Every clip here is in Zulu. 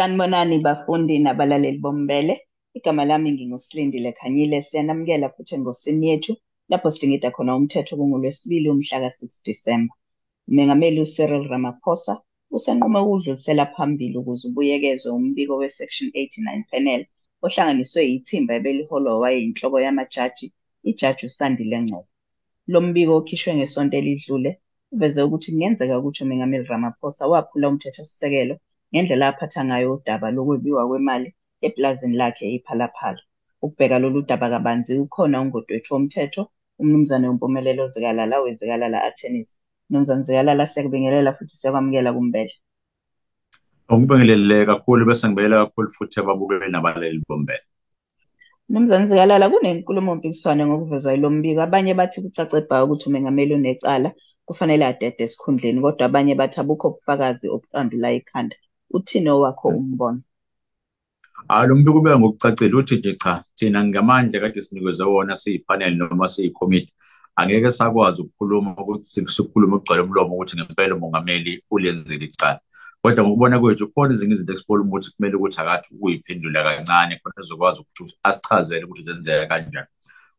Sanibonani bafundi nabalaleli bombele. Igama lami nginguSilindile Khanyile. Siyanamukela futhi engosini yethu lapho sidingida khona umthetho kungolwesibili umhla ka-6 Disemba. Umengameli uCyril Ramaphosa usenqume ukudlulisela phambili ukuze ubuyekezwe umbiko we-Section 89 Panel ohlanganiswe yithimba ebeliholwa owayeyinhloko yamajaji, iJaji uSandile Ngcobo. Lo mbiko okhishwe ngesonto elidlule uveze ukuthi kungenzeka ukuthi uMengameli Ramaphosa waphula umthethosisekelo ngendlela aphatha ngayo udaba lokwebiwa kwemali epulazini lakhe iPhalaPhala. Ukubheka lolu daba kabanzi ukhona ungudwethu womthetho uMnumzane Wumpumelelo Zikalala weZikalala Attorneys. Mnumzane Zikalala siyakubingelela futhi siyakwamukela kumbele. Ngikubingelele kakhulu bese ngibingelela kakhulu futhi ababukeli nabalaleli bombele. Mnumzane Zikalala kunenkulumo mpikiswano ngokuvezwa yilo mbiko. Abanye bathi kucace bha ukuthi umengameli unecala kufanele adede esikhundleni kodwa abanye bathi abukho ubufakazi obuqandula ikhanda. Uthini owakho umbono? Hayi lo mbiko ubeka ngokucacile uthi nje cha thina ngamandla kade sinikezwe wona siyiphaneli noma siyikomiti angeke sakwazi ukukhuluma ukuthi sikhulume ukugcwala umlomo ukuthi ngempela umongameli ulenzile icala. Kodwa ngokubona kwethu khona ezinye izinto esibona ukuthi kumele ukuthi akathi ukuyiphendula kancane khona ezokwazi ukuthi asichazele ukuthi zenzeka kanjani.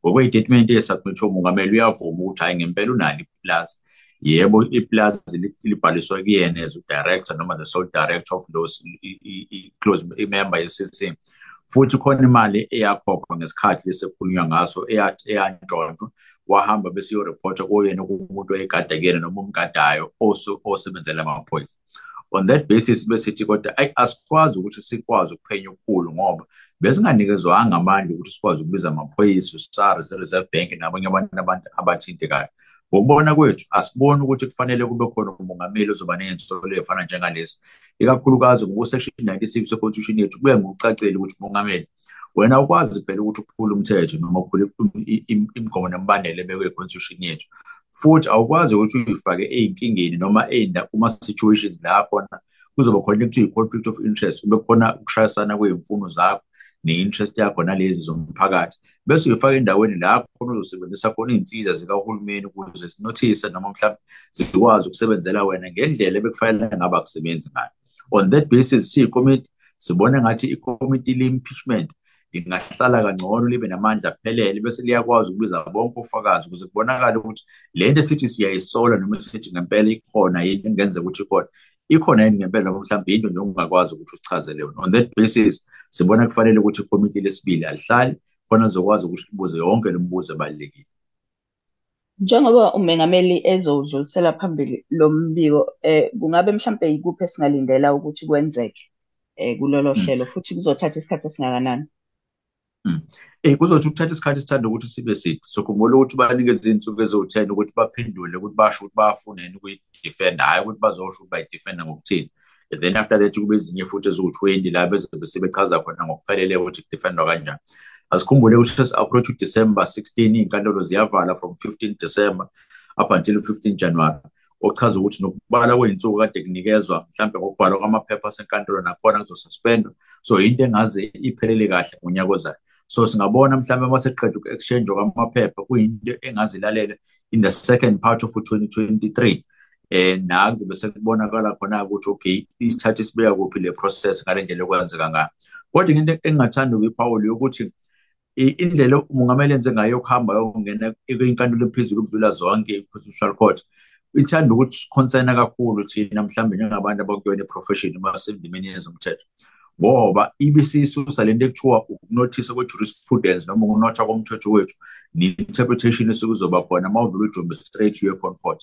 Ngokwey'tatimenti eyesubmithwe umongameli uyavuma ukuthi hhayi ngempela unalo ipulazi yebo ipulazi libhaliswa kuyena as director noma the sole director of those i-close member ye-CC futhi khona imali eyakhokhwa ngesikhathi lesekhulunywa ngaso eyantshontshwa wahamba bese iyorephotha kuyena kumuntu oyigada kuyena noma umgadayo osebenzela amaphoyisa. On that basis besithi kodwa ayi asikwazi ukuthi sikwazi ukuphenya okukhulu ngoba besinganikezwanga amandla ukuthi sikwazi ukubiza amaphoyisa uSARS Reserve Bank nabanye abantu abantu abathintekayo. Ngokubona kwethu asiboni ukuthi kufanele kube khona umongameli ozoba ney'nsolo ey'fana njengalezi. Ikakhulukazi ngokwe-section 96 se-constitution yethu kuye ngokucacile ukuthi umongameli wena ukwazi phela ukuthi uphule umthetho noma uphule imigomo nemibandela ebekwe i-constitution yethu. Futhi awukwazi ukuthi uyifake ey'nkingeni noma kuma-situations la khona kuzoba khona ekuthiwa i-conflict of interest kube khona ukushayisana kwey'mfuno zakho ne-interest yakho nalezi zomphakathi. Bese uyifaka endaweni la khona uzosebenzisa khona iy'nsiza zikahulumeni ukuze zinothise noma mhlawumbe zikwazi ukusebenzela wena ngendlela ebekufanele ngabe akusebenzi ngayo. On that basis siyikomiti sibona ngathi ikomiti le-impeachment lingahlala kangcono libe namandla aphelele bese liyakwazi ukubiza bonke ofakazi ukuze kubonakale ukuthi le nto esithi siyayisola noma sithi ngempela ikhona yini engenzeka ukuthi ikhona. Ikhona yini ngempela mhlawumbe into nje ungakwazi ukuthi usichazele yona on that basis sibona kufanele ukuthi ikomiti lesibili alihlali khona zokwazi ukuthi libuze yonke lemibuzo ebalulekile. Njengoba umengameli ezowudlulisela phambili lo mbiko eh kungabe mhlambe yikuphi esingalindela ukuthi kwenzeke eh kulolo hlelo futhi kuzothatha isikhathi esingakanani? Eh kuzothi ukuthatha isikhathi esithanda ukuthi sibe side. Sokhumbula ukuthi banikeze iy'nsuku eziwu-10 ukuthi baphendule ukuthi basho ukuthi bafuna yini ukuyidefenda. Hhayi ukuthi bazosho ukuthi bayidefenda ngokuthini. And then after that kube ezinye futhi eziwu-20 la bezobe sebechaza khona ngokuphelele ukuthi kudefendwa kanjani. Asikhumbule ukuthi esi-approach uDecember 16 iy'nkantolo ziyavala from 15 December up until 15 January okuchaza ukuthi nokubala kwey'nsuku kade kunikezwa mhlampe ngokubhalwa kwamaphepha asenkantolo nakhona kuzosuspendwa. So into engaze iphelele kahle ngonyaka ozayo so singabona mhlawumbe uma seqeda uku-exchange kwamaphepha kuyinto engazilalela in the second part of 2023 eh na kuzobe sekubonakala khona ukuthi okay isikhathi sibeka kuphi le process ngale ndlela okwenzeka ngayo kodwa into engingathanda ukuyiphawula yokuthi indlela umongameli enze ngayo yokuhamba yokungena kwinkantolo ephezulu ukudlula zonke i-constitutional court ithanda ukuthi sikhonsena kakhulu thina mhlawumbe njengabantu abakuyona i-profession noma sendimeni yezomthetho ngoba ibisisusa lento ekuthiwa ukunothisa kwe-jurisprudence noma ukunotha komthetho wethu ne-interpretation esikuzoba khona uma uvele ujumbe straight to your court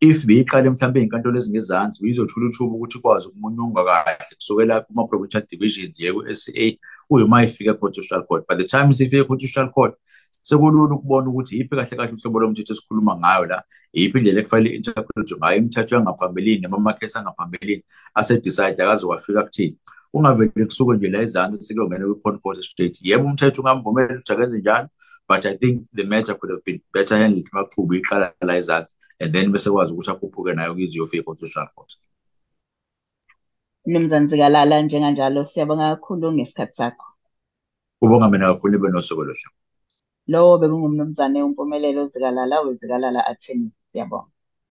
if beyiqale mhlawumbe iy'nkantolo ezingezansi beyizothola uthuba ukuthi ikwazi ukumunyunga kahle kusukela kuma-provincial divisions ye ku-SCA uyima ifika e-constitutional court. By the time isifika e-constitutional court sekulula ukubona ukuthi yiphi kahle kahle uhlobo lomthetho esikhuluma ngayo la yiphi indlela ekufanele i-interpretwe ngayo imithetho yangaphambilini noma amakhesi angaphambilini asedecide akaze wafika kuthini ungavele kusuke nje la ezansi sekuyongena kwi-court court straight yebo umthetho ungamvumela ukuthi akenze njalo but i think the matter could have been better handled uma kuqhuba iqala la ezansi and then bese kwazi ukuthi akhuphuke nayo kize iyofika e-constitutional court. Mnumzane Zikalala njenganjalo siyabonga kakhulu ngesikhathi sakho. Ubonga mina kakhulu nibe nosuku oluhle lowo bekungumnumzane umpumelelo Zikalala wezikalala attorney siyabonga.